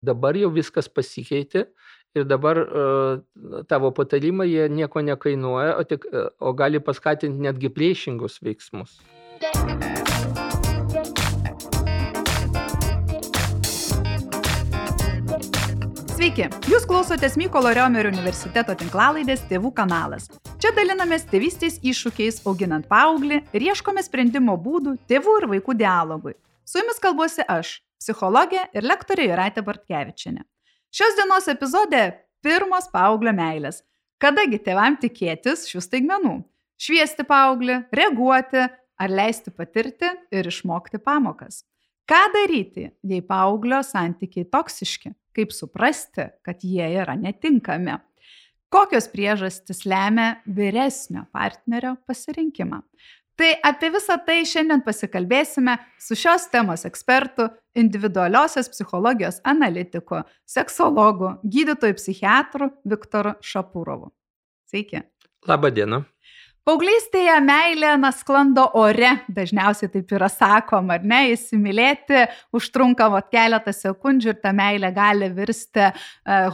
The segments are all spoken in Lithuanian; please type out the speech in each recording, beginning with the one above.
Dabar jau viskas pasikeitė ir dabar uh, tavo patarimai jie nieko nekainuoja, o, tik, uh, o gali paskatinti netgi priešingus veiksmus. Sveiki, jūs klausotės Mykolo Riomerio universiteto tinklalaidės Tėvų kanalas. Čia dalinamės tėvystės iššūkiais, auginant paauglį ir ieškome sprendimo būdų tėvų ir vaikų dialogui. Su jumis kalbuosi aš, psichologė ir lektorė Jūratė Bartkevičiane. Šios dienos epizode pirmos paauglio meilės. Kadagi tėvam tikėtis šių staigmenų? Šviesti paauglį, reaguoti ar leisti patirti ir išmokti pamokas. Ką daryti, jei paauglio santykiai toksiški? kaip suprasti, kad jie yra netinkami. Kokios priežastys lemia vyresnio partnerio pasirinkimą. Tai apie visą tai šiandien pasikalbėsime su šios temos ekspertu, individualiosios psichologijos analitiku, seksologu, gydytoju psichiatru Viktoru Šapūrovu. Sveiki. Labą dieną. Paauglystėje meilė nasklando ore, dažniausiai taip yra sakoma, ar ne, įsimylėti užtrunka vot keletą sekundžių ir ta meilė gali virsti e,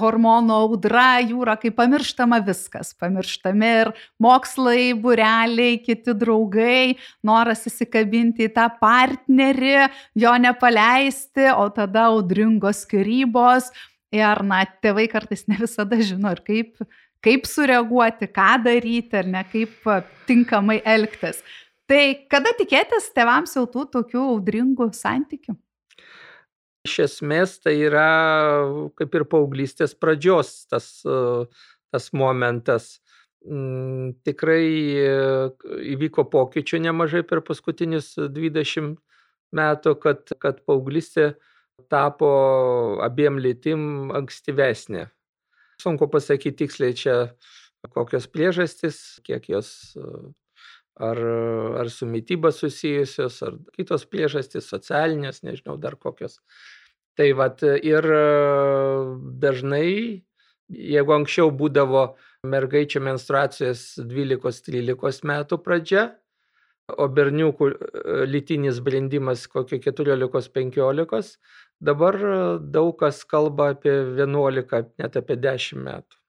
hormonų audra, jūra, kai pamirštama viskas. Pamirštami ir mokslai, bureliai, kiti draugai, noras įsikabinti į tą partnerį, jo nepaleisti, o tada audringos skirybos. Ir, na, tėvai kartais ne visada žino ir kaip kaip sureaguoti, ką daryti ar ne, kaip tinkamai elgtis. Tai kada tikėtis tėvams jau tų tokių audringų santykių? Iš esmės tai yra kaip ir paauglystės pradžios tas, tas momentas. Mm, tikrai įvyko pokyčių nemažai per paskutinius 20 metų, kad, kad paauglystė tapo abiem lytim ankstyvesnė. Sunku pasakyti tiksliai čia kokios priežastys, kiek jos ar, ar su mytyba susijusios, ar kitos priežastys, socialinės, nežinau dar kokios. Tai vad ir dažnai, jeigu anksčiau būdavo mergaičių menstruacijos 12-13 metų pradžia, o berniukų lytinis brendimas kokio 14-15, Dabar daug kas kalba apie 11, net apie 10 metų.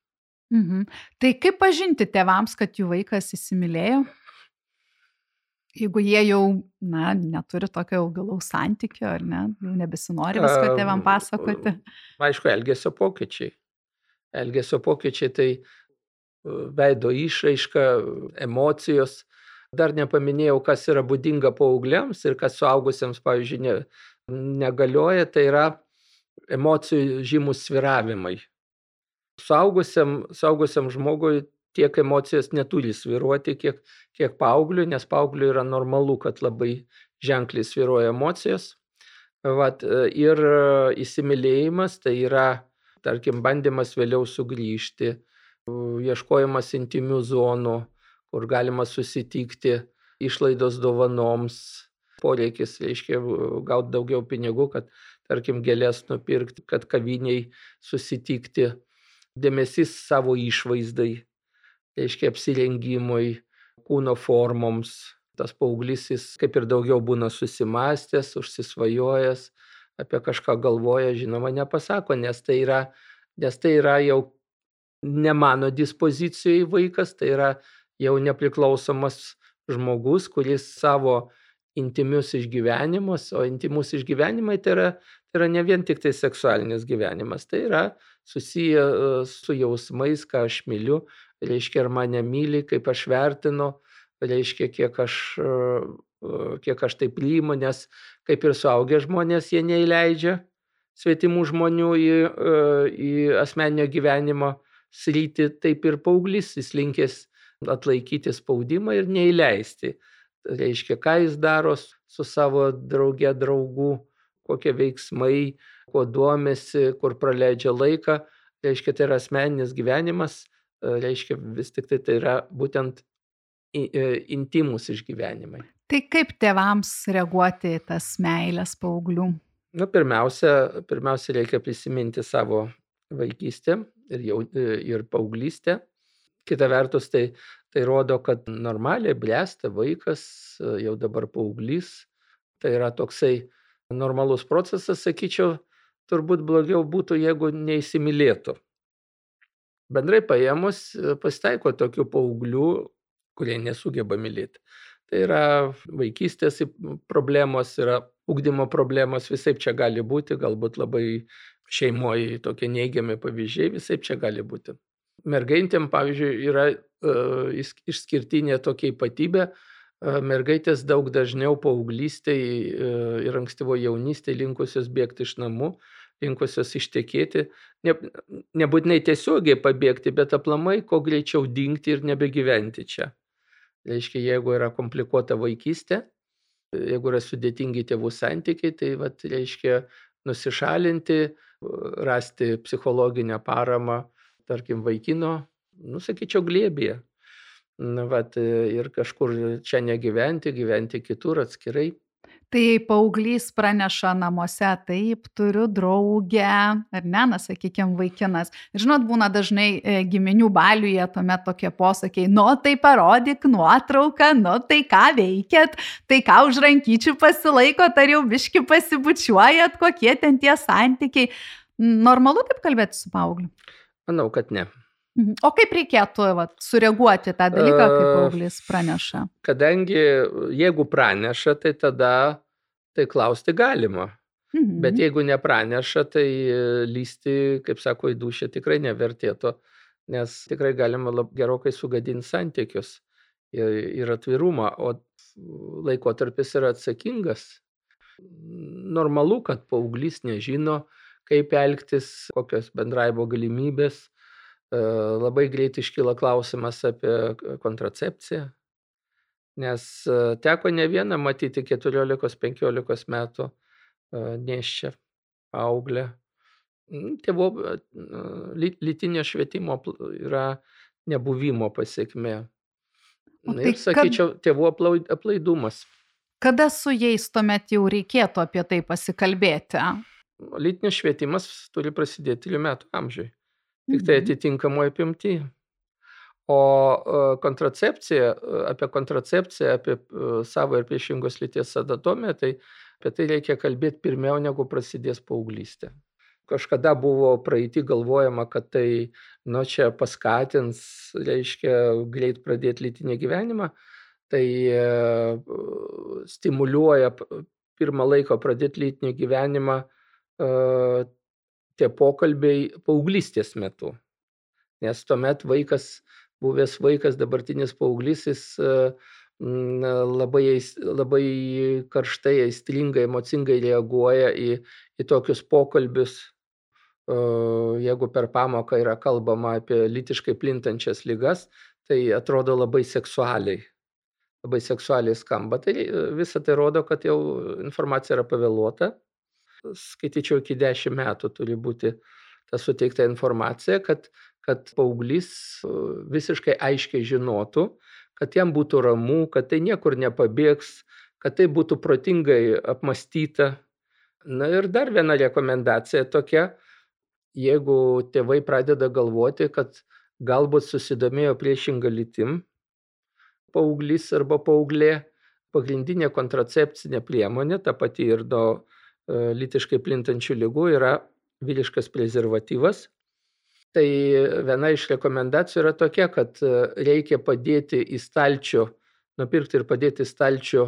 Mhm. Tai kaip pažinti tėvams, kad jų vaikas įsimylėjo? Jeigu jie jau, na, neturi tokio gilaus santykio, ar ne, jau nebesinori viską tėvam pasakoti. Aišku, elgesio pokyčiai. Elgesio pokyčiai tai veido išraiška, emocijos. Dar nepaminėjau, kas yra būdinga paaugliams ir kas suaugusiems, pavyzdžiui, ne, negalioja, tai yra emocijų žymus sviravimai. Saugusiam, saugusiam žmogui tiek emocijos neturi sviruoti, kiek, kiek paaugliui, nes paaugliui yra normalu, kad labai ženkliai sviruoja emocijos. Vat, ir įsimylėjimas tai yra, tarkim, bandymas vėliau sugrįžti, ieškojimas intimių zonų, kur galima susitikti, išlaidos dovanoms, poreikis, reiškia, gauti daugiau pinigų, kad, tarkim, gėlės nupirkti, kad kaviniai susitikti, dėmesys savo išvaizdai, reiškia, apsirengimui, kūno formoms. Tas paauglys jis kaip ir daugiau būna susimastęs, užsisvajojęs, apie kažką galvoja, žinoma, nepasako, nes tai yra, nes tai yra jau ne mano dispozicijai vaikas, tai yra jau nepriklausomas žmogus, kuris savo intimius išgyvenimus, o intimus išgyvenimai tai yra, tai yra ne vien tik tai seksualinis gyvenimas, tai yra susiję e, su jausmais, ką aš myliu, reiškia, ar mane myli, kaip aš vertinu, reiškia, kiek aš, e, e, kiek aš tai priimu, nes kaip ir suaugę žmonės jie neįleidžia svetimų žmonių į, į asmeninio gyvenimo sritį, taip ir paauglys jis linkęs atlaikyti spaudimą ir neįleisti reiškia, ką jis daro su savo drauge draugų, kokie veiksmai, kuo duomėsi, kur praleidžia laiką. Reiškia, tai yra asmeninis gyvenimas, reiškia, vis tik tai, tai yra būtent e, intimus išgyvenimai. Tai kaip tėvams reaguoti tas meilės paauglių? Nu, pirmiausia, pirmiausia, reikia prisiminti savo vaikystę ir, jau, ir paauglystę. Kita vertus, tai Tai rodo, kad normaliai blėsta vaikas, jau dabar paauglys. Tai yra toksai normalus procesas, sakyčiau, turbūt blogiau būtų, jeigu neįsimylėtų. Bendrai paėmus, pasitaiko tokių paauglių, kurie nesugeba mylėti. Tai yra vaikystės problemos, yra ugdymo problemos, visai čia gali būti, galbūt labai šeimoje tokie neigiami pavyzdžiai, visai čia gali būti. Mergaitėm, pavyzdžiui, yra uh, išskirtinė tokia ypatybė, uh, mergaitės daug dažniau paauglystėje ir ankstyvo jaunystėje linkusios bėgti iš namų, linkusios ištekėti, ne, nebūtinai tiesiogiai pabėgti, bet aplamai kuo greičiau dingti ir nebegyventi čia. Reiškia, jeigu yra komplikuota vaikystė, jeigu yra sudėtingi tėvų santykiai, tai vat, reiškia nusišalinti, rasti psichologinę paramą, tarkim, vaikino, nusakyčiau, glėbėje. Na, vat, ir kažkur čia negyventi, gyventi kitur atskirai. Tai paauglys praneša namuose taip turiu draugę ar ne na sakykim vaikinas. Ir žinot būna dažnai e, giminių baliuje tuomet tokie posakiai nu tai parodyk nuotrauką nu tai ką veikiat tai ką už rankyčių pasilaikot ar jau biški pasibučiuojat kokie ten tie santykiai. Normalu taip kalbėti su paaugliu manau kad ne Mhm. O kaip reikėtų vat, sureaguoti tą dalyką, kai paauglys praneša? Kadangi jeigu praneša, tai tada tai klausti galima. Mhm. Bet jeigu nepraneša, tai lysti, kaip sako, į dušę tikrai nevertėtų, nes tikrai galima lab, gerokai sugadinti santykius ir, ir atvirumą, o laikotarpis yra atsakingas. Normalu, kad paauglys nežino, kaip elgtis, kokios bendraibo galimybės, E, labai greit iškyla klausimas apie kontracepciją, nes e, teko ne vieną matyti 14-15 metų e, neščią auglę. Mm, tėvo lytinio švietimo yra nebuvimo pasiekmė. Tai ir sakyčiau, kad... tėvų aplaidumas. Kada su jais tuomet jau reikėtų apie tai pasikalbėti? Lytinis švietimas turi prasidėti 3 metų amžiui tik tai mhm. atitinkamoj apimty. O e, kontracepcija, e, apie kontracepciją, apie e, savo ir priešingos lyties anatomiją, tai apie tai reikia kalbėti pirmiau, negu prasidės paauglystė. Kažkada buvo praeitį galvojama, kad tai, nu, čia paskatins, reiškia, greit pradėti lytinį gyvenimą, tai stimuliuoja pirmą laiką pradėti lytinį gyvenimą tie pokalbiai paauglystės metu. Nes tuomet vaikas, buvęs vaikas, dabartinis paauglys, jis labai, labai karštai, aistringai, emocingai reaguoja į, į tokius pokalbius. Jeigu per pamoką yra kalbama apie litiškai plintančias lygas, tai atrodo labai seksualiai. Labai seksualiai skamba. Tai visą tai rodo, kad jau informacija yra pavėluota skaityčiau, iki 10 metų turi būti ta suteikta informacija, kad, kad paauglys visiškai aiškiai žinotų, kad jam būtų ramu, kad tai niekur nepabėgs, kad tai būtų protingai apmastyta. Na ir dar viena rekomendacija tokia, jeigu tėvai pradeda galvoti, kad galbūt susidomėjo priešingą lytim, paauglys arba paauglė, pagrindinė kontracepcinė priemonė, ta pati ir do E, lytiškai plintančių lygų yra vyriškas prezervatyvas. Tai viena iš rekomendacijų yra tokia, kad e, reikia padėti į stalčių, nupirkti ir padėti į stalčių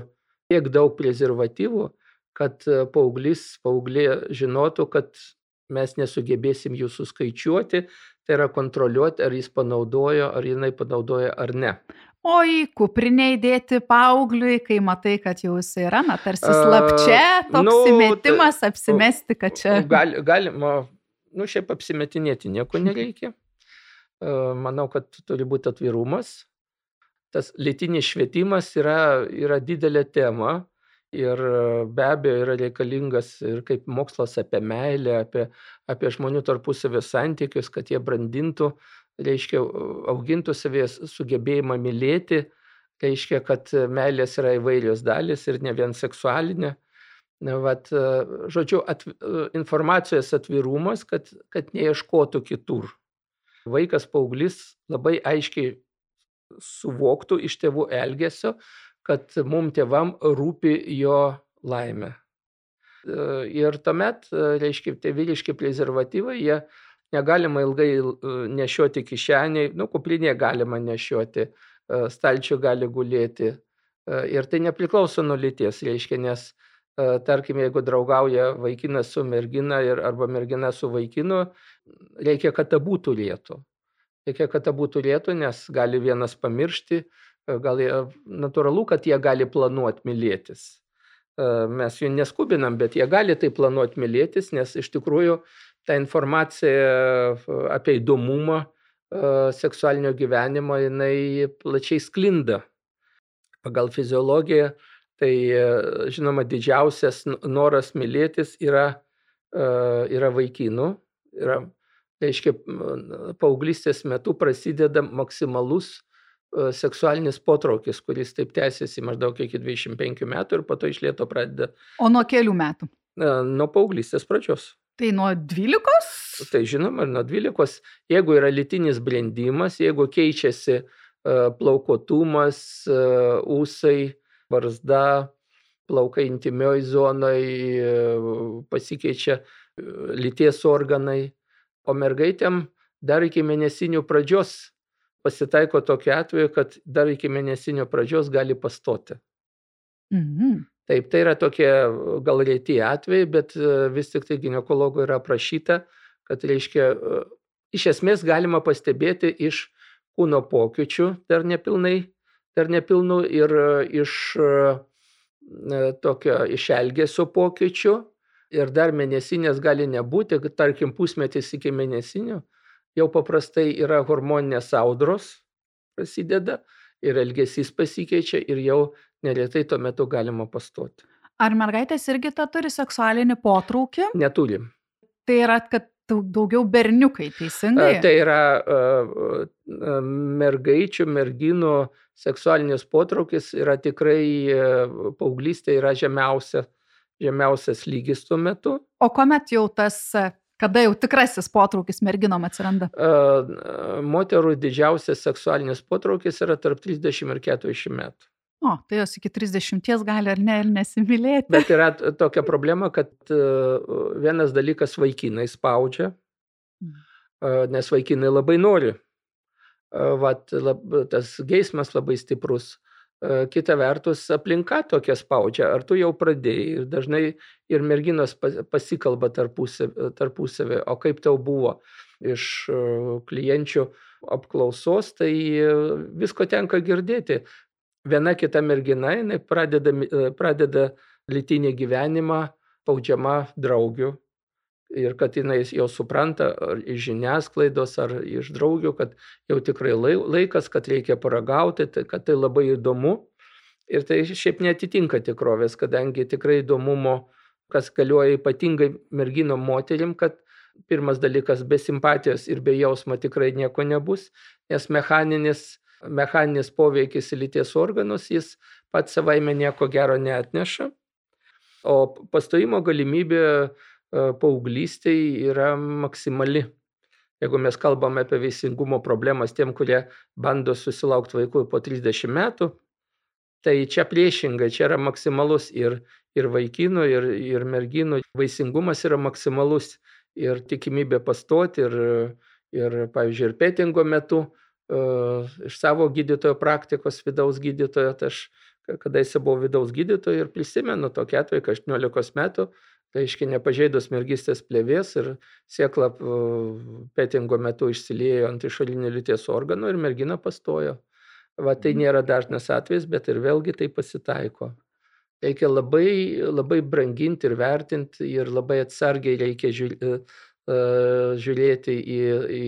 tiek daug prezervatyvų, kad e, paauglys, paauglė žinotų, kad mes nesugebėsim jų suskaičiuoti, tai yra kontroliuoti, ar jis panaudojo, ar jinai panaudoja ar ne o į kuprinę įdėti paaugliui, kai matai, kad jau jis yra, na, tarsi slapčia, toks nu, įmetimas, apsimesti, kad čia. Gal, galima, nu, šiaip apsimetinėti nieko nereikia. Manau, kad turi būti atvirumas. Tas lytinis švietimas yra, yra didelė tema ir be abejo yra reikalingas ir kaip mokslas apie meilę, apie, apie žmonių tarpusavio santykius, kad jie brandintų uh, reiškia, augintų savęs sugebėjimą mylėti, reiškia, kad meilės yra įvairios dalis ir ne vien seksualinė. Vat, žodžiu, at, informacijos atvirumas, kad, kad neieškotų kitur. Vaikas paauglys labai aiškiai suvoktų iš tėvų elgesio, kad mum tėvam rūpi jo laimė. Ir tuomet, reiškia, tie vyriški prezervatyvai, jie negalima ilgai nešioti kišeniai, nu, kuplinėje galima nešioti, stalčių gali gulėti. Ir tai nepriklauso nuo lyties, reiškia, nes tarkim, jeigu draugauja vaikinas su mergina ir, arba mergina su vaikinu, reikia, kad abu turėtų. Reikia, kad abu turėtų, nes gali vienas pamiršti, gal natūralu, kad jie gali planuoti mylėtis. Mes jų neskubinam, bet jie gali tai planuoti mylėtis, nes iš tikrųjų ta informacija apie įdomumą seksualinio gyvenimo, jinai plačiai sklinda. Pagal fiziologiją Tai žinoma, didžiausias noras mylėtis yra, yra vaikinų. Yra, reiškia, paauglystės metu prasideda maksimalus seksualinis potraukis, kuris taip tęsiasi maždaug iki 25 metų ir po to iš lėto pradeda. O nuo kelių metų? Nuo paauglystės pradžios. Tai nuo 12? Tai žinoma, nuo 12. Jeigu yra litinis brendimas, jeigu keičiasi plaukotumas, ūsai, barzda, plaukai intimioj zonai, pasikeičia lyties organai. O mergaitėm dar iki mėnesinių pradžios pasitaiko tokiu atveju, kad dar iki mėnesinių pradžios gali pastoti. Mhm. Taip, tai yra tokie gal reti atvejai, bet vis tik tai gynekologų yra aprašyta, kad reiškia, iš esmės galima pastebėti iš kūno pokyčių dar nepilnai dar nepilnų ir iš tokio iš elgesio pokyčių. Ir dar mėnesinės gali nebūti, tarkim pusmetis iki mėnesinių, jau paprastai yra hormoninės audros prasideda ir elgesys pasikeičia ir jau neretai tuo metu galima pastoti. Ar mergaitės irgi tą turi seksualinį potraukį? Neturim. Tai yra, kad daugiau berniukai, teisingai? Tai yra mergaičių, merginų seksualinis potraukis yra tikrai paauglystė yra žemiausia, žemiausias lygis tuo metu. O kuomet jau tas, kada jau tikrasis potraukis merginom atsiranda? Moterų didžiausias seksualinis potraukis yra tarp 30 ir 40 metų. O, tai jos iki 30 gali ar ne ir nesimylėti. Bet yra tokia problema, kad vienas dalykas vaikinai spaudžia, nes vaikinai labai nori. Vat, lab, tas geismas labai stiprus. Kita vertus, aplinka tokia spaudžia. Ar tu jau pradėjai? Ir dažnai ir merginos pasikalba tarpusavį, tarpusavį o kaip tau buvo iš klienčių apklausos, tai visko tenka girdėti viena kita mergina, jinai pradeda, pradeda lytinį gyvenimą paudžiama draugių. Ir kad jinai jau supranta ar iš žiniasklaidos, ar iš draugių, kad jau tikrai laikas, kad reikia paragauti, tai, kad tai labai įdomu. Ir tai šiaip netitinka tikrovės, kadangi tikrai įdomumo, kas galioja ypatingai merginom moterim, kad pirmas dalykas be simpatijos ir be jausmo tikrai nieko nebus, nes mechaninis mechaninis poveikis į lyties organus, jis pats savaime nieko gero neatneša. O pastojimo galimybė e, paauglystėje yra maksimali. Jeigu mes kalbame apie veisingumo problemas tiem, kurie bando susilaukti vaikų po 30 metų, tai čia priešingai, čia yra maksimalus ir, ir vaikinų, ir, ir merginų. Vaisingumas yra maksimalus ir tikimybė pastoti, ir, ir pavyzdžiui, ir petingo metu iš savo gydytojo praktikos vidaus gydytojo, tai aš kadaise buvau vidaus gydytojo ir prisimenu tokį atvejį, kai 18 metų, tai aiškiai nepažeidus mergystės plėvės ir siekla petingo metu išsiliejo ant išorinių lyties organų ir mergina pastojo. Va tai mhm. nėra dažnas atvejis, bet ir vėlgi tai pasitaiko. Reikia labai, labai branginti ir vertinti ir labai atsargiai reikia žiūrėti į, į,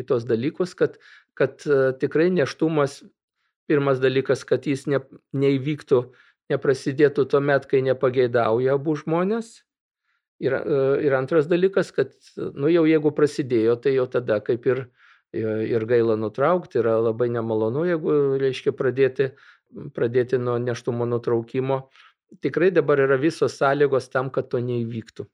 į tos dalykus, kad kad e, tikrai neštumas, pirmas dalykas, kad jis ne, neįvyktų, neprasidėtų tuo met, kai nepageidauja abu žmonės. Ir, e, ir antras dalykas, kad, nu jau jeigu prasidėjo, tai jau tada kaip ir, ir gaila nutraukti, yra labai nemalonu, jeigu, reiškia, pradėti, pradėti nuo neštumo nutraukimo. Tikrai dabar yra visos sąlygos tam, kad to neįvyktų.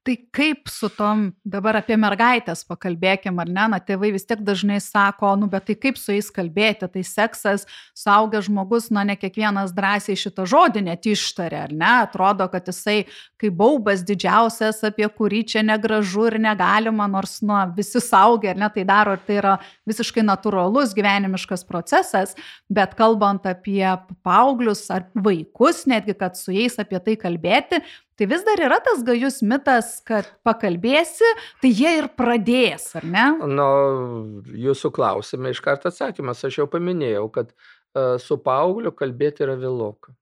Tai kaip su tom, dabar apie mergaitės pakalbėkim, ar ne, na tėvai vis tiek dažnai sako, nu bet tai kaip su jais kalbėti, tai seksas, suaugęs žmogus, na ne kiekvienas drąsiai šitą žodį net ištarė, ar ne, atrodo, kad jisai kaip baubas didžiausias, apie kurį čia negražu ir negalima, nors, na, visi saugia, ar ne, tai daro ir tai yra visiškai natūralus gyvenimiškas procesas, bet kalbant apie paauglius ar vaikus, netgi kad su jais apie tai kalbėti, Tai vis dar yra tas gajus mitas, kad pakalbėsi, tai jie ir pradės, ar ne? Nu, jūsų klausime iš karto atsakymas. Aš jau paminėjau, kad uh, su paaugliu kalbėti yra vėloka.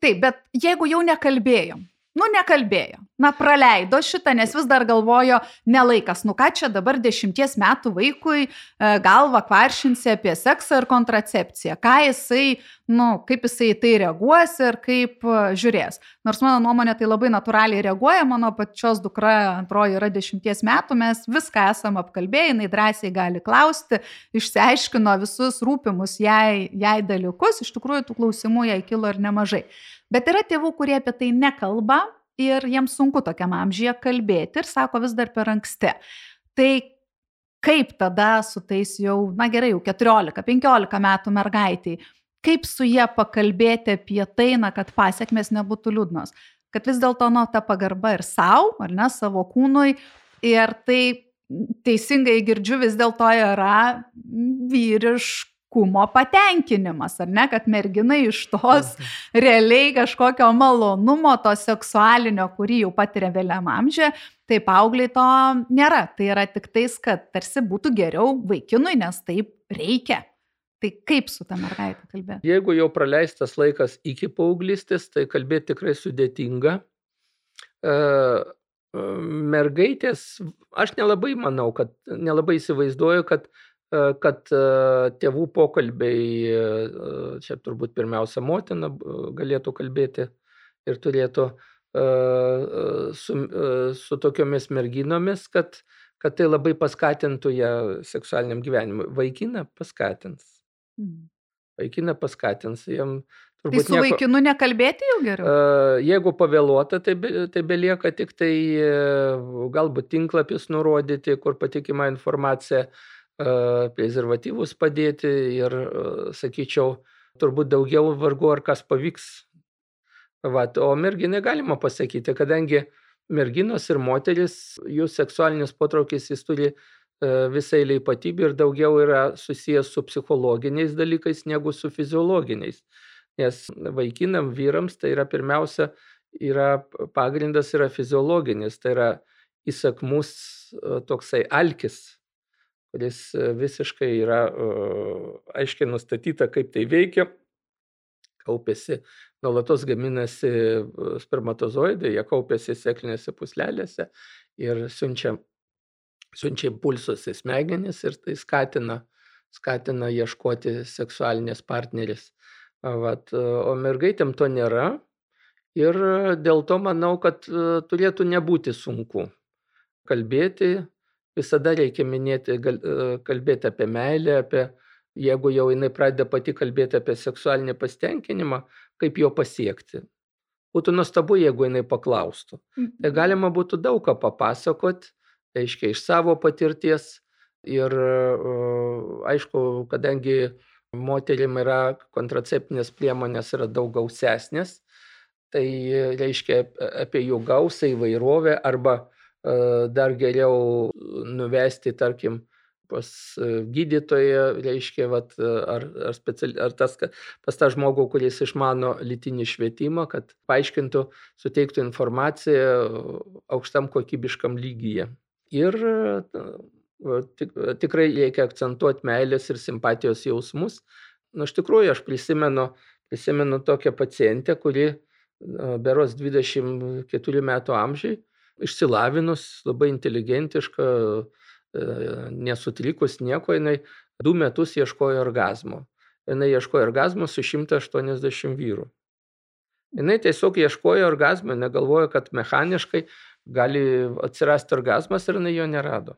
Taip, bet jeigu jau nekalbėjom, Nu, nekalbėjo. Na, praleido šitą, nes vis dar galvojo, nelaikas. Nu, ką čia dabar dešimties metų vaikui e, galva kvaršinsi apie seksą ir kontracepciją. Ką jisai, nu, kaip jisai į tai reaguos ir kaip e, žiūrės. Nors mano nuomonė tai labai natūraliai reaguoja, mano pačios dukra antroji yra dešimties metų, mes viską esam apkalbėję, jinai drąsiai gali klausti, išsiaiškino visus rūpimus jai, jai dalykus, iš tikrųjų tų klausimų jai kilo ir nemažai. Bet yra tėvų, kurie apie tai nekalba ir jiems sunku tokiam amžyje kalbėti ir sako vis dar per anksti. Tai kaip tada su tais jau, na gerai, jau 14-15 metų mergaitiai, kaip su jie pakalbėti apie tai, na, kad pasiekmes nebūtų liūdnos. Kad vis dėlto, nu, ta pagarba ir savo, ar ne, savo kūnui. Ir tai teisingai girdžiu, vis dėlto yra vyriška kumo patenkinimas, ar ne, kad mergina iš tos realiai kažkokio malonumo, to seksualinio, kurį jau patiria vėliam amžiuje, tai paaugliai to nėra. Tai yra tik tais, kad tarsi būtų geriau vaikinui, nes taip reikia. Tai kaip su ta mergaitė kalbėti? Jeigu jau praleistas laikas iki paauglystės, tai kalbėti tikrai sudėtinga. E, e mergaitės, aš nelabai manau, kad nelabai įsivaizduoju, kad E, kad e, tėvų pokalbiai, čia turbūt pirmiausia motina galėtų kalbėti ir turėtų su, su tokiomis merginomis, kad, kad tai labai paskatintų ją seksualiniam gyvenimui. Vaikina paskatins. Mhm. Vaikina paskatins. Jam Tai su nieko, vaikinu nekalbėti jau geriau? Jeigu pavėluota, tai, be, tai belieka tik tai galbūt tinklapis nurodyti, kur patikima informacija prezervatyvus padėti ir, sakyčiau, turbūt daugiau vargu ar kas pavyks. Vat, o merginai galima pasakyti, kadangi merginos ir moteris, jų seksualinis potraukis jis turi visai eilė ypatybių ir daugiau yra susijęs su psichologiniais dalykais negu su fiziologiniais. Nes vaikinam, vyrams tai yra pirmiausia, yra pagrindas yra fiziologinis, tai yra įsakmus toksai alkis kuris e, visiškai yra aiškiai nustatyta, kaip tai veikia. Kaupiasi, nuolatos gaminasi spermatozoidai, jie kaupiasi seklinėse puslelėse ir siunčia, siunčia impulsus į smegenis ir tai skatina, skatina ieškoti seksualinės partneris. Vat, o mergaitėm to nėra ir dėl to manau, kad e, turėtų nebūti sunku kalbėti visada reikia minėti, e, kalbėti apie meilę, apie, jeigu jau jinai pradeda pati kalbėti apie seksualinį pasitenkinimą, kaip jo pasiekti. Būtų nuostabu, jeigu jinai paklaustų. Tai mhm. galima būtų daug ką papasakot, aiškiai iš savo patirties. Ir aišku, kadangi moterim yra kontraceptinės priemonės yra daug gausesnės, tai reiškia apie jų gausą įvairovę arba dar geriau nuvesti, tarkim, pas gydytoją, reiškia, vat, ar, ar, speciali, ar tas, pas tą žmogų, kuris išmano lytinį švietimą, kad paaiškintų, suteiktų informaciją aukštam kokybiškam lygyje. Ir tik, tikrai reikia akcentuoti meilės ir simpatijos jausmus. Na, iš tikrųjų, aš prisimenu, prisimenu tokią pacientę, kuri beros 24 metų amžiai išsilavinus, labai inteligentiška, e, nesutrikus nieko, jinai du metus ieškojo orgasmo. Jinai ieškojo orgasmo su 180 vyrų. Jinai tiesiog ieškojo orgasmo, negalvojo, kad mechaniškai gali atsirasti orgasmas ir jinai jo nerado.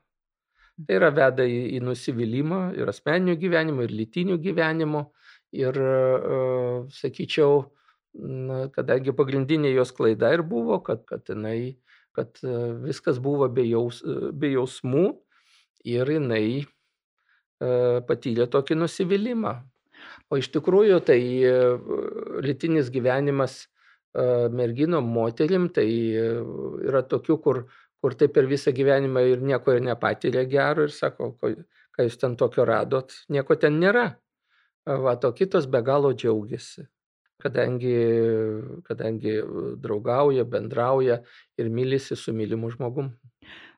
Tai yra veda į, į nusivylimą ir asmeninio gyvenimo, ir lytinių gyvenimo. Ir, uh, sakyčiau, kadangi pagrindinė jos klaida ir buvo, kad, kad jinai kad e, viskas buvo be, jaus, be jausmų ir jinai e, patyrė tokį nusivylimą. O iš tikrųjų tai e, lytinis gyvenimas merginom, moterim, tai yra tokių, kur, kur taip per visą gyvenimą ir nieko ir nepatyrė gero ir sako, ką jūs ten tokio radot, nieko ten nėra. Va, o kitos be galo džiaugiasi kadangi kadangi draugauja, bendrauja ir mylisi su mylimu žmogum.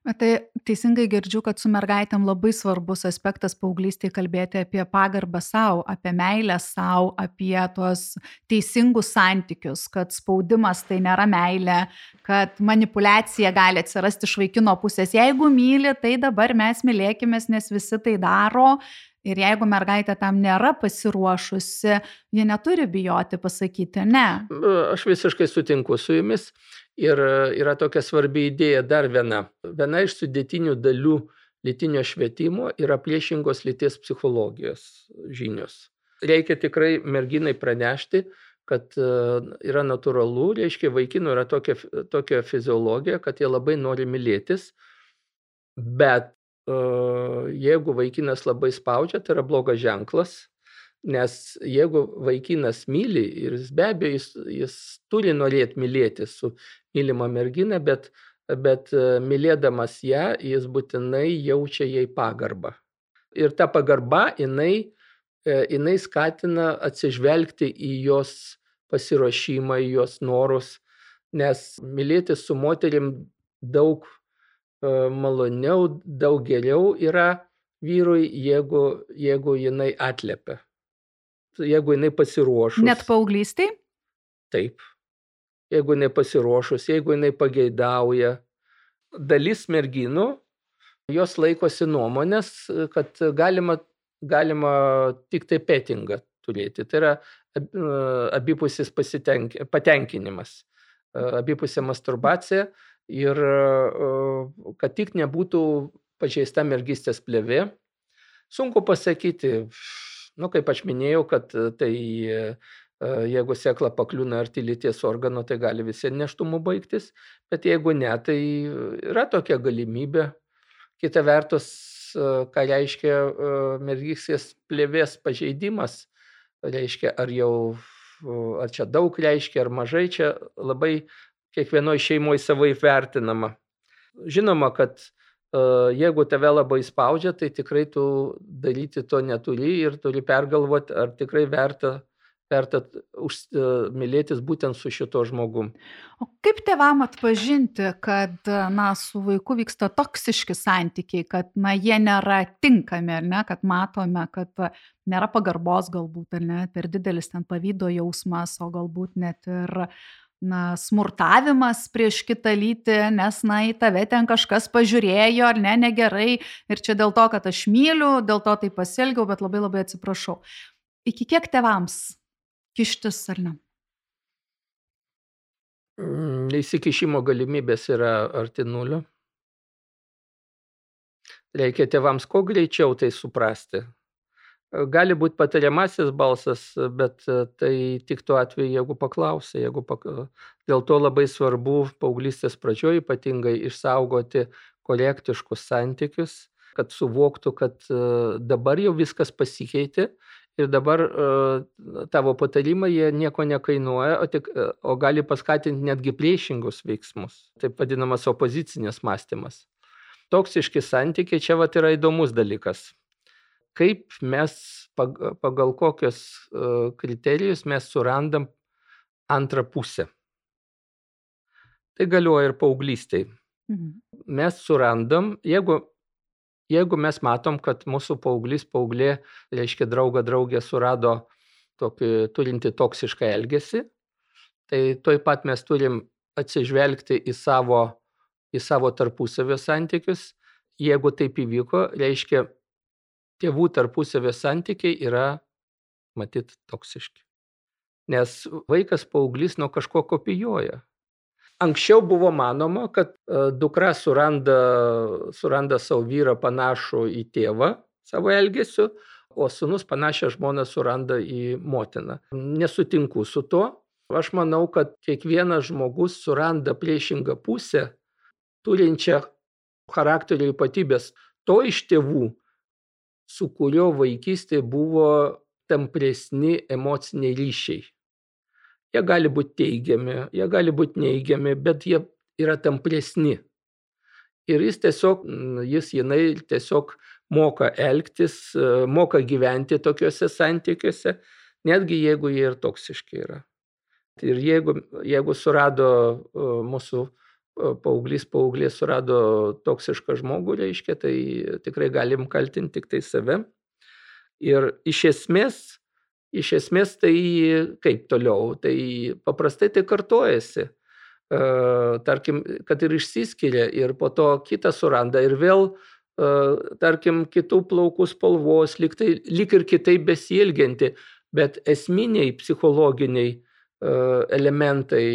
Tai teisingai girdžiu, kad su mergaitėm labai svarbus aspektas paauglystėje kalbėti apie pagarbą savo, apie meilę savo, apie tuos teisingus santykius, kad spaudimas tai nėra meilė, kad manipulacija gali atsirasti iš vaikino pusės. Jeigu myli, tai dabar mes mylėkime, nes visi tai daro, Ir jeigu mergaitė tam nėra pasiruošusi, ji neturi bijoti pasakyti ne. Aš visiškai sutinku su jumis. Ir yra tokia svarbi idėja dar viena. Viena iš sudėtinių dalių lytinio švietimo yra priešingos lyties psichologijos žinios. Reikia tikrai merginai pranešti, kad e, yra natūralu, reiškia vaikinų yra tokia, tokia fiziologija, kad jie labai nori mylėtis, bet jeigu vaikinas labai spaudžia, tai yra blogas ženklas, nes jeigu vaikinas myli ir jis be abejo jis, jis turi norėti mylėti su mylima mergina, bet, bet mylėdamas ją, jis būtinai jaučia jai pagarbą. Ir ta pagarba, jinai, jinai skatina atsižvelgti į jos pasiruošimą, į jos norus, nes mylėti su moterim daug maloniau, daug geriau yra vyrui, jeigu, jeigu jinai atliepia. Jeigu jinai pasiruošus. Net paauglystai? Taip. Jeigu jinai pasiruošus, jeigu jinai pageidauja. Dalis merginų, jos laikosi nuomonės, kad galima, galima tik tai petingą turėti. Tai yra abipusis patenkinimas, abipusė masturbacija ir kad tik nebūtų pažeista mergystės plėvė. Sunku pasakyti, nu, kaip aš minėjau, kad tai jeigu sėkla pakliūna arti lyties organo, tai gali visi neštumų baigtis, bet jeigu ne, tai yra tokia galimybė. Kita vertus, ką reiškia mergystės plėvės pažeidimas, reiškia, ar jau, ar čia daug reiškia, ar mažai, čia labai kiekvienoj šeimoj savaip vertinama. Žinoma, kad jeigu tave labai spaudžia, tai tikrai tu daryti to neturi ir turi pergalvoti, ar tikrai verta, verta mylėtis būtent su šito žmogum. O kaip tevam atpažinti, kad na, su vaiku vyksta toksiški santykiai, kad na, jie nėra tinkami, ne, kad matome, kad nėra pagarbos galbūt, ar ne, per didelis ten pavydo jausmas, o galbūt net ir na, smurtavimas prieš kitą lytį, nes, na, į tave ten kažkas pažiūrėjo ar ne, negerai ir čia dėl to, kad aš myliu, dėl to tai pasielgiau, bet labai labai atsiprašau. Iki kiek tevams kištis ar ne? Mm, įsikišimo galimybės yra arti nulio. Reikia tėvams kuo greičiau tai suprasti, Gali būti patariamasis balsas, bet tai tik tuo atveju, jeigu paklausai, jeigu pak... dėl to labai svarbu paauglystės pradžioje ypatingai išsaugoti korektiškus santykius, kad suvoktų, kad dabar jau viskas pasikeitė ir dabar tavo patarimai jie nieko nekainuoja, o, tik, o gali paskatinti netgi priešingus veiksmus, taip vadinamas opozicinės mąstymas. Toksiški santykiai čia vat yra įdomus dalykas kaip mes, pagal kokius kriterijus mes surandam antrą pusę. Tai galioja ir paauglystėj. Mhm. Mes surandam, jeigu, jeigu mes matom, kad mūsų paauglys, paauglė, reiškia draugą, draugę surado tokį, turinti toksišką elgesį, tai toj pat mes turim atsižvelgti į savo, į savo tarpusavio santykius. Jeigu taip įvyko, reiškia, tėvų tarpusavio santykiai yra, matyt, toksiški. Nes vaikas paauglys nuo kažko kopijuoja. Anksčiau buvo manoma, kad e, dukra suranda, suranda savo vyrą panašų į tėvą savo elgesiu, o sunus panašią žmoną suranda į motiną. Nesutinku su tuo. Aš manau, kad kiekvienas žmogus suranda priešingą pusę turinčią charakterio ypatybės to iš tėvų, su kurio vaikystėje buvo tampresni emociniai ryšiai. Jie gali būti teigiami, jie gali būti neigiami, bet jie yra tampresni. Ir jis tiesiog, jis jinai tiesiog moka elgtis, moka gyventi tokiuose santykiuose, netgi jeigu jie ir toksiški yra. Ir jeigu, jeigu surado mūsų paauglys, paauglė surado toksišką žmogų, reiškia, tai tikrai galim kaltinti tik tai save. Ir iš esmės, iš esmės tai kaip toliau, tai paprastai tai kartojasi. Tarkim, kad ir išsiskiria ir po to kitą suranda ir vėl, tarkim, kitų plaukų spalvos, lyg, tai, lyg ir kitaip besielgianti, bet esminiai psichologiniai elementai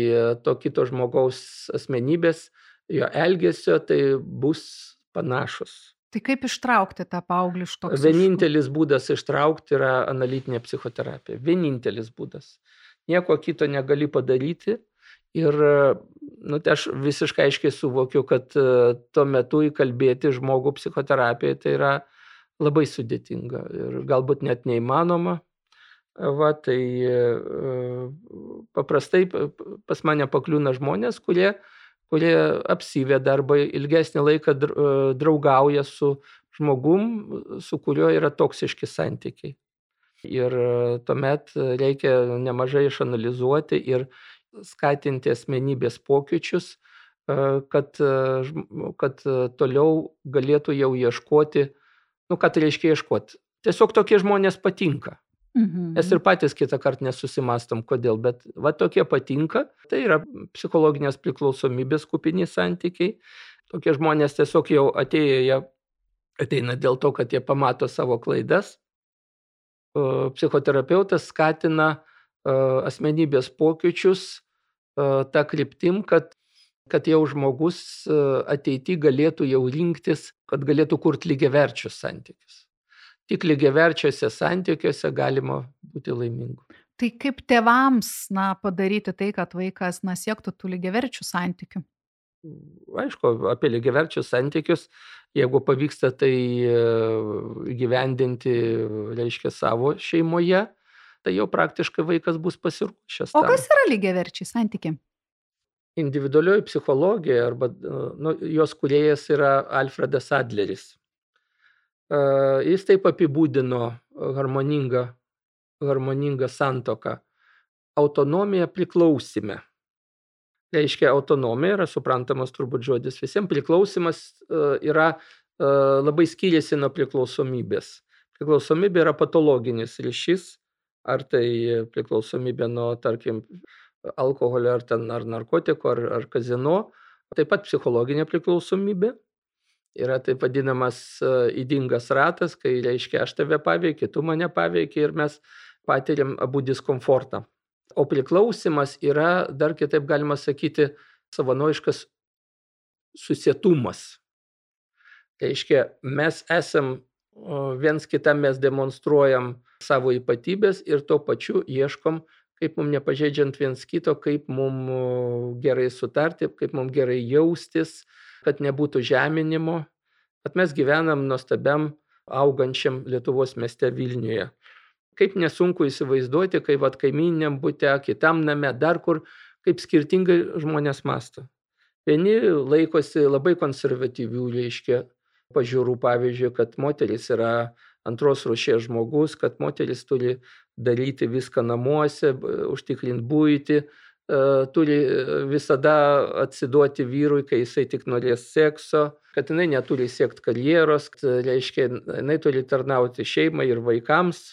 to kito žmogaus asmenybės, jo elgesio, tai bus panašus. Tai kaip ištraukti tą paauglį iš to? Vienintelis būdas ištraukti yra analitinė psichoterapija. Vienintelis būdas. Nieko kito negali padaryti. Ir nu, tai aš visiškai aiškiai suvokiu, kad tuo metu įkalbėti žmogų psichoterapijoje tai yra labai sudėtinga ir galbūt net neįmanoma. Va, tai paprastai pas mane pakliūna žmonės, kurie kurie apsiveda arba ilgesnį laiką draugauja su žmogum, su kuriuo yra toksiški santykiai. Ir tuomet reikia nemažai išanalizuoti ir skatinti asmenybės pokyčius, kad, kad toliau galėtų jau ieškoti, nu ką tai reiškia ieškoti. Tiesiog tokie žmonės patinka. Mhm. Mes ir patys kitą kartą nesusimastom, kodėl, bet va tokie patinka. Tai yra psichologinės priklausomybės kupini santykiai. Tokie žmonės tiesiog jau atėjo, jie ateina dėl to, kad jie pamato savo klaidas. Psichoterapeutas skatina asmenybės pokyčius tą kryptim, kad, kad jau žmogus ateity galėtų jau rinktis, kad galėtų kurti lygiaverčius santykius tik lygiaverčiuose santykiuose galima būti laimingu. Tai kaip tėvams na, padaryti tai, kad vaikas na, siektų tų lygiaverčių santykių? Aišku, apie lygiaverčius santykius, jeigu pavyksta tai e, gyvendinti, reiškia, savo šeimoje, tai jau praktiškai vaikas bus pasiruošęs. O kas yra lygiaverčiai santykiai? Individualioji psichologija arba nu, jos kuriejas yra Alfredas Adleris. Jis taip apibūdino harmoningą, harmoningą santoką. Autonomija priklausime. Reiškia, autonomija yra suprantamas turbūt žodis visiems. Priklausimas yra labai skiriasi nuo priklausomybės. Priklausomybė yra patologinis ryšys, ar tai priklausomybė nuo, tarkim, alkoholio ar, ten, ar narkotiko, ar, ar kazino. Taip pat psichologinė priklausomybė yra taip vadinamas įdingas ratas, kai reiškia aš tave paveikiu, tu mane paveikiu ir mes patiriam abu diskomfortą. O priklausimas yra, dar kitaip galima sakyti, savanoriškas susietumas. Reiškia, mes esam viens kitam mes demonstruojam savo ypatybės ir tuo pačiu ieškom, kaip mums nepažeidžiant viens kito, kaip mums gerai sutarti, kaip mums gerai jaustis, kad nebūtų žeminimo, bet mes gyvenam nuostabiam augančiam Lietuvos mieste Vilniuje. Kaip nesunku įsivaizduoti, kai vad kaimininiam būte, kitam name, dar kur, kaip skirtingai žmonės masto. Vieni laikosi labai konservatyvių, reiškia, pažiūrų, pavyzdžiui, kad moteris yra antros rušies žmogus, kad moteris turi daryti viską namuose, užtikrinti būti, turi e, visada atsiduoti vyrui, kai jisai tik norės sekso, kad jinai neturi siekti karjeros, kad, reiškia, jinai turi tarnauti šeimai ir vaikams,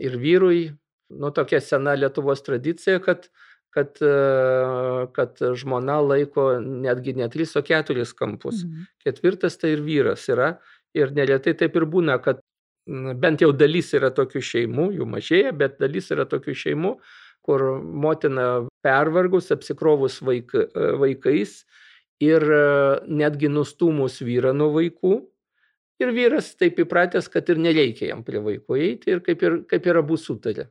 ir vyrui. Nu, tokia sena Lietuvos tradicija, kad, kad, e, kad žmona laiko netgi ne tris, o keturis kampus. Mhm. Ketvirtas tai ir vyras yra. Ir neretai taip ir būna, kad bent jau dalis yra tokių šeimų, jų mažėja, bet dalis yra tokių šeimų, kur motina pervargus, apsikrovus vaik, vaikais ir netgi nustumus vyrą nuo vaikų. Ir vyras taip įpratęs, kad ir nereikia jam prie vaiko eiti ir kaip ir, kaip ir abu sutarė.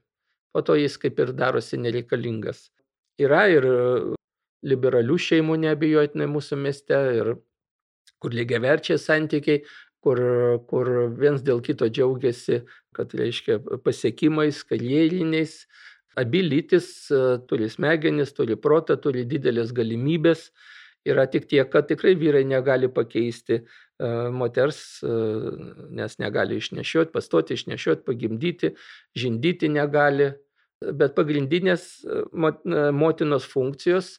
Po to jis kaip ir darosi nereikalingas. Yra ir liberalių šeimų neabejotinai mūsų mieste ir kur lygiaverčiai santykiai, kur, kur viens dėl kito džiaugiasi, kad reiškia pasiekimais, karjeriniais. Abi lytis e, turi smegenis, turi protą, turi didelės galimybės. Yra tik tiek, kad tikrai vyrai negali pakeisti e, moters, e, nes negali išnešioti, pastoti išnešioti, pagimdyti, žindyti negali. Bet pagrindinės motinos funkcijos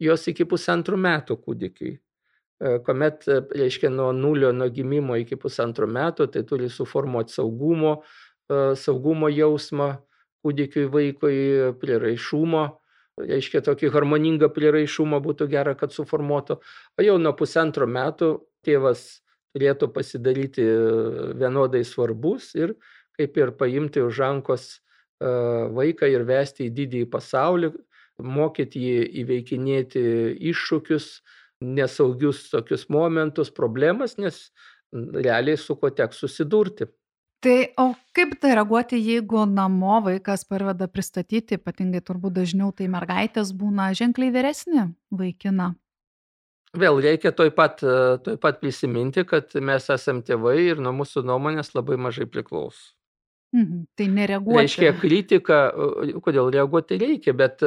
jos iki pusantrų metų kūdikiui. E, kuomet, reiškia, nuo nulio, nuo gimimo iki pusantrų metų, tai turi suformuoti saugumo, saugumo jausmą kūdikiui vaikui, priraišumo, reiškia, tokį harmoningą priraišumą būtų gera, kad suformuotų. O jau nuo pusantro metų tėvas turėtų pasidaryti vienodai svarbus ir kaip ir paimti už rankos vaiką ir vesti į didįjį pasaulį, mokyti jį įveikinėti iššūkius, nesaugius tokius momentus, problemas, nes realiai su kuo teks susidurti. Tai o kaip tai reaguoti, jeigu namo vaikas parveda pristatyti, ypatingai turbūt dažniau tai mergaitės būna ženkliai vyresnė vaikina? Vėl reikia toj pat, toj pat prisiminti, kad mes esame tėvai ir nuo mūsų nuomonės labai mažai priklauso. Mhm, tai nereaguoti. Reiškia kritika, kodėl reaguoti reikia, bet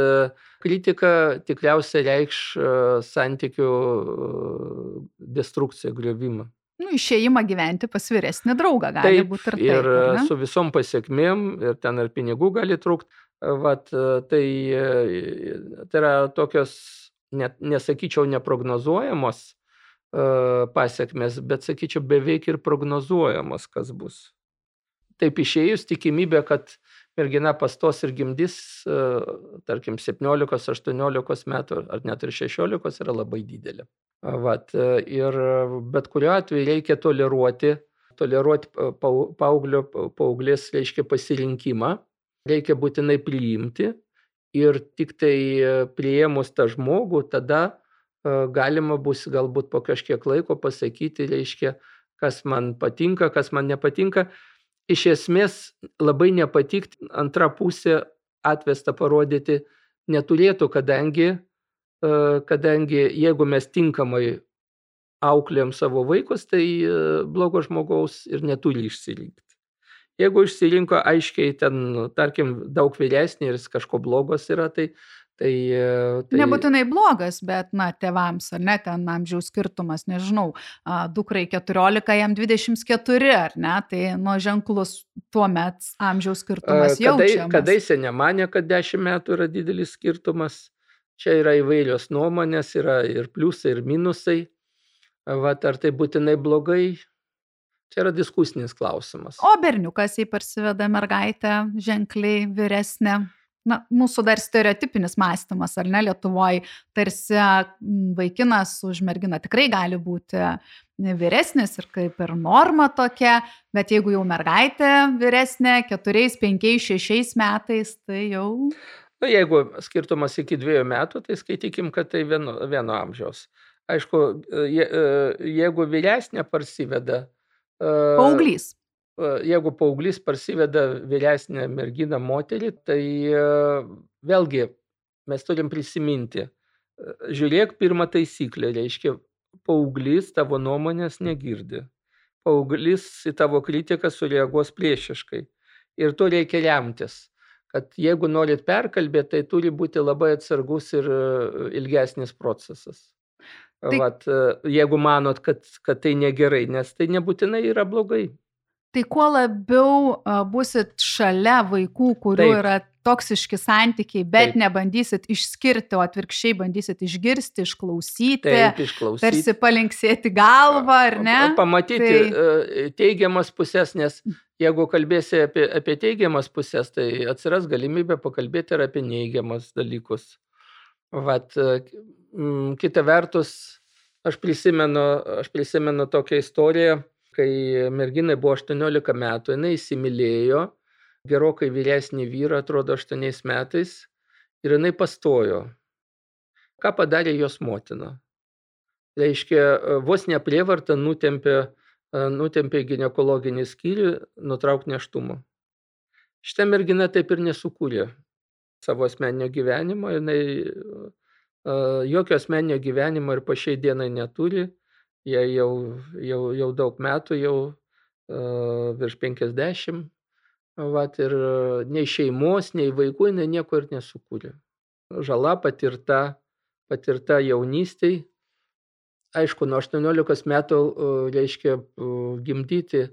kritika tikriausiai reikš santykių destrukciją, griovimą. Nu, išėjimą gyventi pas vyresnį draugą gali Taip, būti ir taip. ir ne? su visom pasiekmėm, ir ten ir pinigų gali trūkti. Vat, tai, tai yra tokios, net, nesakyčiau, neprognozuojamos pasiekmes, bet sakyčiau, beveik ir prognozuojamos, kas bus taip išėjus tikimybė, kad mergina pastos ir gimdys, e, tarkim, 17-18 metų ar net ir 16 yra labai didelė. Vat, e, ir bet kuriuo atveju reikia toleruoti, toleruoti paauglio, paauglės, reiškia pasirinkimą, reikia būtinai priimti ir tik tai e, priėmus tą žmogų, tada galima bus galbūt po kažkiek laiko pasakyti, reiškia, kas man patinka, kas man nepatinka iš esmės labai nepatikt antra pusė atvesta parodyti neturėtų, kadangi, e, kadangi jeigu mes tinkamai auklėjom savo vaikus, tai e, blogo žmogaus ir neturi išsirinkti. Jeigu išsirinko aiškiai ten, tarkim, daug vyresnį ir jis kažko blogos yra, tai Tai, tai... Nebūtinai blogas, bet, na, tėvams, ar ne, ten amžiaus skirtumas, nežinau, dukrai 14, jam 24, ar ne, tai nuo ženklus tuo met amžiaus skirtumas jau. Kadai, kadaise nemanė, kad 10 metų yra didelis skirtumas. Čia yra įvairios nuomonės, yra ir pliusai, ir minusai. Vat, ar tai būtinai blogai, Čia yra diskusinis klausimas. O berniukas, jei parsiveda mergaitę ženkliai vyresnę, na, mūsų dar stereotipinis mąstymas, ar ne, Lietuvoje tarsi vaikinas už merginą tikrai gali būti vyresnis ir kaip ir norma tokia, bet jeigu jau mergaitė vyresnė, keturiais, penkiais, šešiais metais, tai jau... Na, jeigu skirtumas iki dviejų metų, tai skaitykim, kad tai vieno, vieno amžiaus. Aišku, je, jeigu vyresnė parsiveda. Pauglys jeigu paauglys parsiveda vyresnę merginą moterį, tai vėlgi mes turim prisiminti, žiūrėk pirmą taisyklę, reiškia, paauglys tavo nuomonės negirdi. Paauglys į tavo kritiką sureaguos priešiškai. Ir to reikia remtis, kad jeigu norit perkalbėti, tai turi būti labai atsargus ir ilgesnis procesas. Tai... Vat, jeigu manot, kad, kad tai negerai, nes tai nebūtinai yra blogai. Tai kuo labiau busit šalia vaikų, kurių Taip. yra toksiški santykiai, bet Taip. nebandysit išskirti, o atvirkščiai bandysit išgirsti, išklausyti, Taip, išklausyti. tarsi palinksėti galvą, ar ne? Pamatyti tai... teigiamas pusės, nes jeigu kalbėsi apie, apie teigiamas pusės, tai atsiras galimybė pakalbėti ir apie neigiamas dalykus. Vat, kita vertus, aš prisimenu, aš prisimenu tokią istoriją kai merginai buvo 18 metų, jinai įsimylėjo gerokai vyresnį vyrą, atrodo, 8 metais ir jinai pastojo. Ką padarė jos motina? Reiškia, vos neprievarta nutempė, nutempė gynekologinį skyrių nutraukti neštumą. Šitą merginą taip ir nesukūrė savo asmeninio gyvenimo, jinai jokio asmeninio gyvenimo ir po šiai dienai neturi Jie jau, jau, jau daug metų, jau uh, virš 50. Vat, ir nei šeimos, nei vaikų jinai nieko ir nesukūrė. Žala patirta, patirta jaunystėj. Aišku, nuo 18 metų, reiškia, gimdyti,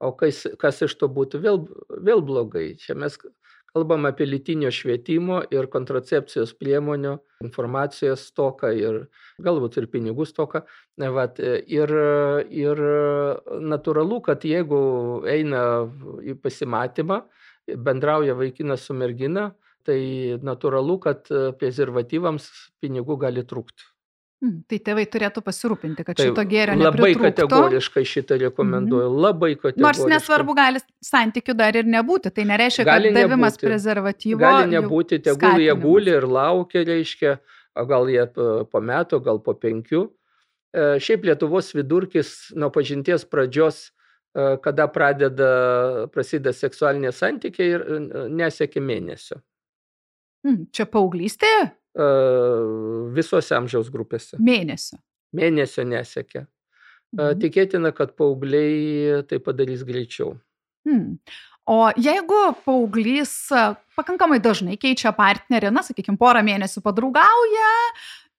o kas, kas iš to būtų vėl, vėl blogai. Čia mes kalbam apie lytinio švietimo ir kontracepcijos priemonių, informacijos stoką ir galbūt ir pinigų stoką. Vat, ir, ir natūralu, kad jeigu eina į pasimatymą, bendrauja vaikinas su mergina, tai natūralu, kad prezervatyvams pinigų gali trūkti. Mm, tai tėvai turėtų pasirūpinti, kad Tai šito gėrio labai nepritrūktų. kategoriškai šitą rekomenduoju. Labai kategoriškai. Nors nesvarbu, gali santykių dar ir nebūti. Tai nereiškia, Gali kad davimas nebūti. prezervatyvo. Gali nebūti, tegul jie guli ir laukia, reiškia, gal jie po metų, gal po penkių. E, Šiaip Lietuvos vidurkis nuo pažinties pradžios, e, kada pradeda, prasideda seksualiniai santykiai ir nesiekia mėnesio. Mm, Čia paauglystėje Visose amžiaus grupėse. mėnesio. Mėnesio nesiekia. Mhm. Tikėtina, kad paaugliai tai padarys greičiau. Hmm. O jeigu paauglys pakankamai dažnai keičia partnerį, na, sakykime, porą mėnesių padraugauja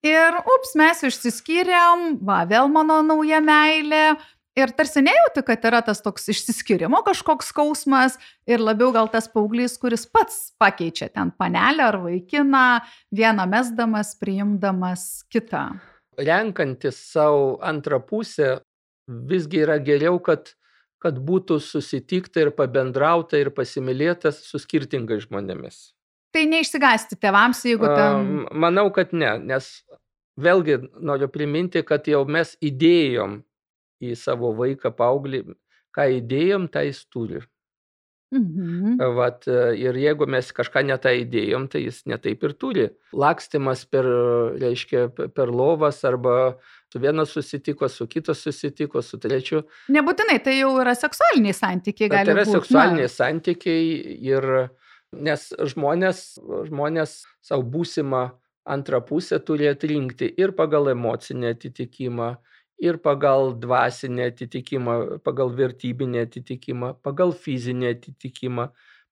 ir, ups, mes išsiskyrėm, va, vėl mano nauja meilė. Ir tarsi nejauti, kad yra tas toks išsiskyrimo kažkoks skausmas ir labiau gal tas paauglys, kuris pats pakeičia ten panelę ar vaikiną, vieną mesdamas, priimdamas kitą. renkantis savo antrą pusę, visgi yra geriau, kad, kad būtų susitikta ir pabendrauta ir pasimylėta su skirtingais žmonėmis. Tai neišsigasti tėvams, jeigu ten... Manau, kad ne, nes vėlgi noriu priminti, kad jau mes įdėjom į savo vaiką, paauglį, ką įdėjom, tai jis turi. Mhm. Vat, ir jeigu mes kažką netą įdėjom, tai jis netaip ir turi. Lakstimas per, reiškia, pe- per lovas arba su viena susitiko, su kitas susitiko, su trečiu. Nebūtinai, tai jau yra seksualiniai santykiai, gali yra būt, seksualiniai santykiai ir nes žmonės, žmonės savo būsimą antrą pusę turi atrinkti ir pagal emocinį atitikimą, ir pagal dvasinį atitikimą, pagal vertybinį atitikimą, pagal fizinį atitikimą,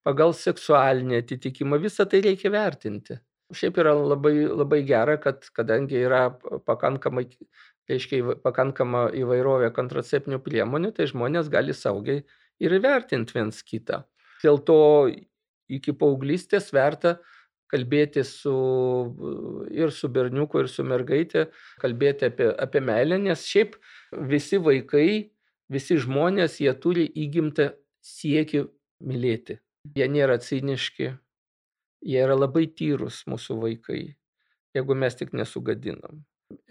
pagal seksualinį atitikimą. Visą tai reikia vertinti. Šiaip yra labai, labai gera, kad kadangi yra pakankamai, reiškia, pakankama įvairovė kontraceptinių priemonių, tai žmonės gali saugiai ir įvertinti viens kitą. Dėl to iki paauglystės verta kalbėti su, ir su berniuku, ir su mergaitė, kalbėti apie, apie meilę, nes šiaip visi vaikai, visi žmonės, jie turi įgimtą siekį mylėti. Jie nėra ciniški, jie yra labai tyrus mūsų vaikai, jeigu mes tik nesugadinam.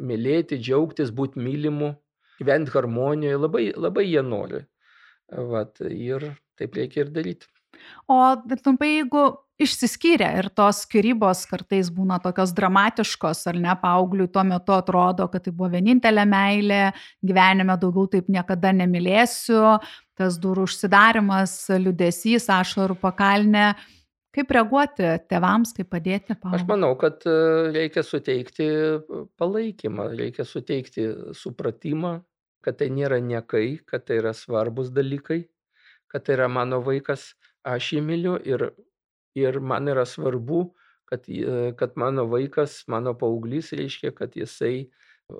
Mylėti, džiaugtis, būti mylimu, gyventi harmonijoje, labai, labai jie nori. Vat, ir taip reikia ir daryti. O trumpai, jeigu išsiskyrė ir tos skirybos kartais būna tokios dramatiškos, ar ne, paaugliui tuo metu atrodo, kad tai buvo vienintelė meilė, gyvenime daugiau taip niekada nemylėsiu, tas durų užsidarimas, liudesys, ašarų pakalnė. Kaip reaguoti tėvams, kaip padėti Aš paaugliui? manau, kad e, reikia suteikti palaikymą, reikia suteikti supratimą, kad tai nėra niekai, kad tai yra svarbus dalykai, kad tai yra mano vaikas, aš jį myliu ir, ir man yra svarbu, kad, kad mano vaikas, mano paauglys reiškia, kad jisai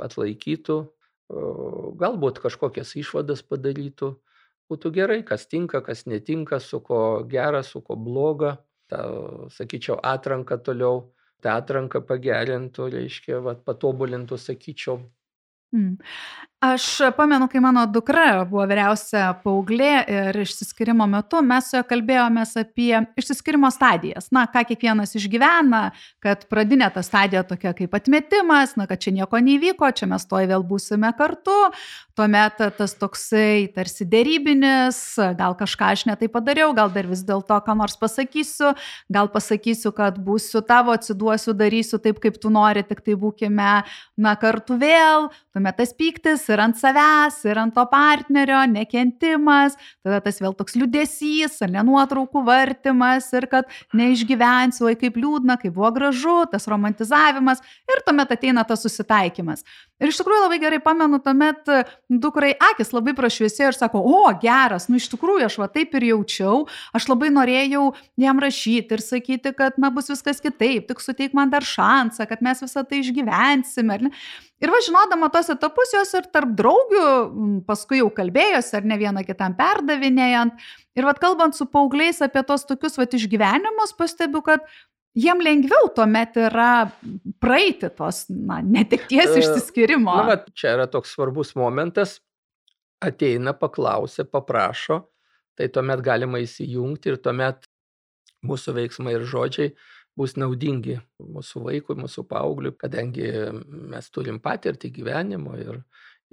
atlaikytų, galbūt kažkokias išvadas padarytų. Būtų gerai, kas tinka, kas netinka, su ko gera, su ko bloga. Ta, sakyčiau, atranka toliau, tą atranką pagerintų, reiškia, vat, patobulintų, sakyčiau. Mm. Aš pamenu, kai mano dukra buvo vyriausia paauglė ir išsiskirimo metu mes su ja kalbėjomės apie išsiskirimo stadijas. Na, ką kiekvienas išgyvena, kad pradinė ta stadija tokia kaip atmetimas, na, kad čia nieko neįvyko, čia mes toj vėl būsime kartu. Tuomet tas toksai tarsi dėrybinis, gal kažką aš netai padariau, gal dar vis dėlto ką nors pasakysiu, gal pasakysiu, kad būsiu tavo, atsiduosiu, darysiu taip, kaip tu nori, tik tai būkime, na, kartu vėl. Tuomet tas pyktis ir ant savęs, ir ant to partnerio, nekentimas, tada tas vėl toks liudesys, ar nenuotraukų vartimas, ir kad neišgyvensiu, oi kaip liūdna, kaip buvo gražu, tas romantizavimas, ir tuomet ateina tas susitaikymas. Ir iš tikrųjų labai gerai pamenu, tuomet dukrai akis labai prašviesėjo ir sako, o geras, nu iš tikrųjų aš va taip ir jaučiau, aš labai norėjau jam rašyti ir sakyti, kad na bus viskas kitaip, tik suteik man dar šansą, kad mes visą tai išgyvensime. Ir va žinodama tos etapus jos ir tarp draugių, paskui jau kalbėjosi ar ne vieną kitam perdavinėjant. Ir vad kalbant su paaugliais apie tos tokius va išgyvenimus, pastebiu, kad jiem lengviau tuomet yra praeiti tos na, netekties e, išsiskirimo. Na, bet čia yra toks svarbus momentas. Ateina, paklausia, paprašo, tai tuomet galima įsijungti ir tuomet mūsų veiksmai ir žodžiai bus naudingi mūsų vaikui, mūsų paaugliui, kadangi mes turim patirtį gyvenimo ir,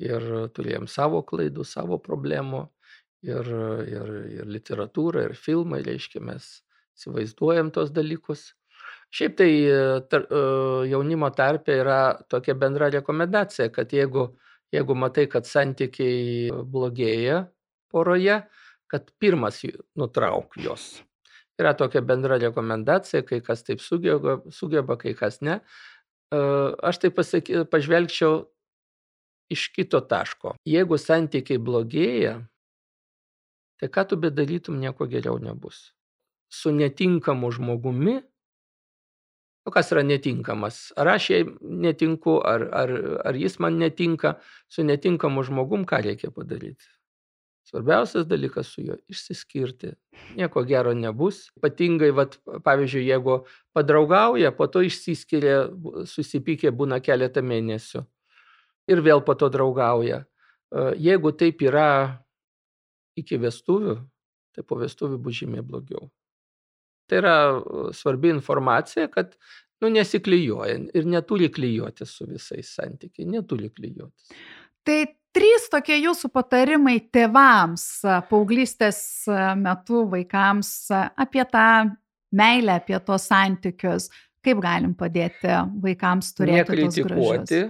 ir turėjom savo klaidų, savo problemų ir, ir, ir literatūrą, ir filmai, reiškia, mes įsivaizduojam tos dalykus Šiaip tai tar, e, jaunimo tarpe yra tokia bendra rekomendacija, kad jeigu, jeigu matai, kad santykiai blogėja poroje, kad pirmas nutrauk jos. Yra tokia bendra rekomendacija, kai kas taip sugeba, sugeba kai kas ne. E, aš tai pasaky, pažvelgčiau iš kito taško. Jeigu santykiai blogėja, tai ką tu bedarytum, nieko geriau nebus. Su netinkamu žmogumi o kas yra netinkamas. Ar aš jai netinku, ar, ar, ar jis man netinka, su netinkamu žmogum ką reikia padaryti. Svarbiausias dalykas su juo - išsiskirti. Nieko gero nebus. Ypatingai, vat, pavyzdžiui, jeigu padraugauja, po to išsiskiria, susipykė būna keletą mėnesių ir vėl po to draugauja. E, jeigu taip yra iki vestuvių, tai po vestuvių bus žymiai blogiau. Tai yra svarbi informacija, kad nu, nesiklyjuoja ir neturi klyjuoti su visais santykiai, neturi klyjuotis. Tai trys tokie jūsų patarimai tėvams, paauglystės metu vaikams apie tą meilę, apie tos santykius, kaip galim padėti vaikams turėti. Nekritikuoti,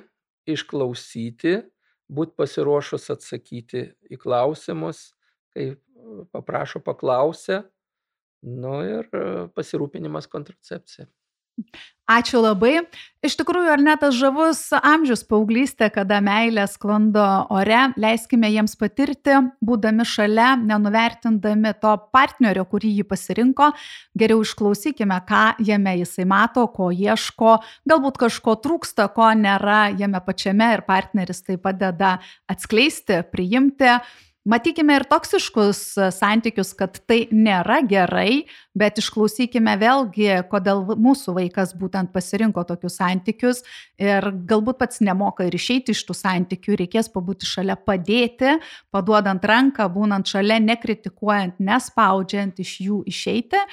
išklausyti, būti pasiruošus atsakyti į klausimus, kai paprašo paklausę Nu ir e, pasirūpinimas kontracepcija. Ačiū labai. Iš tikrųjų, ar net tas žavus amžius paauglystė, kada meilė sklando ore, leiskime jiems patirti, būdami šalia, nenuvertindami to partnerio, kurį jį pasirinko, geriau išklausykime, ką jame jisai mato, ko ieško, galbūt kažko trūksta, ko nėra jame pačiame ir partneris tai padeda atskleisti, priimti Matykime ir toksiškus e, santykius, kad tai nėra gerai, bet išklausykime vėlgi, kodėl mūsų vaikas būtent pasirinko tokius santykius ir galbūt pats nemoka ir išeiti iš tų santykių, reikės pabūti šalia padėti, paduodant ranką, būnant šalia, nekritikuojant, nespaudžiant iš jų išeiti.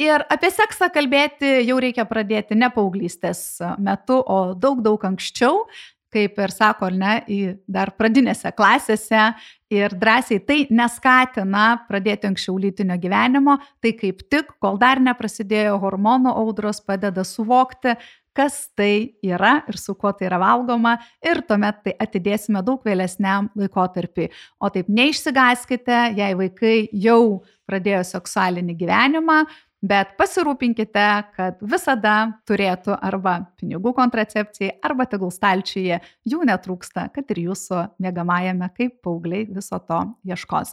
Ir apie seksą kalbėti jau reikia pradėti ne paauglystės metu, o daug, daug anksčiau, kaip ir sako, ar ne, į dar pradinėse klasėse ir drąsiai tai neskatina pradėti anksčiau lytinio gyvenimo, tai kaip tik, kol dar neprasidėjo hormonų audros, padeda suvokti, kas tai yra ir su kuo tai yra valgoma ir tuomet tai atidėsime daug vėlesniam laikotarpiui. O taip neišsigaskite, jei vaikai jau pradėjo seksualinį gyvenimą, bet pasirūpinkite, kad visada turėtų arba pinigų kontracepcijai, arba tegul stalčiuje jų netrūksta, kad ir jūsų mėgamajame, kaip paaugliai viso to ieškos.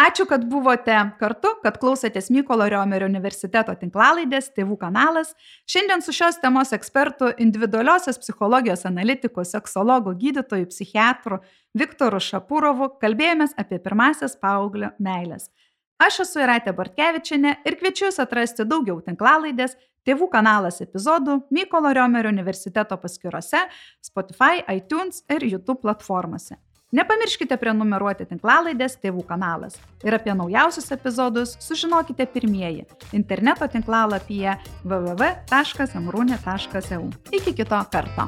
Ačiū, kad buvote kartu, kad klausėtės Mykolo Riomerio universiteto tinklalaidės Tėvų kanalas. Šiandien su šios temos ekspertu, individualiosios psichologijos analitiku, seksologu, gydytoju, psichiatru Viktoru Šapūrovu kalbėjomės apie pirmasias paauglio meilės. Aš esu Iraitė Bartkevičiane ir kviečiu Jūs atrasti daugiau tinklalaidės, tėvų kanalas epizodų Mykolo Riomerio universiteto paskiruose, Spotify, iTunes ir YouTube platformose. Nepamirškite prenumeruoti tinklalaidės Tėvų kanalas ir apie naujausius epizodus sužinokite pirmieji interneto tinklalapyje www.amrūne.eu. Iki kito karto.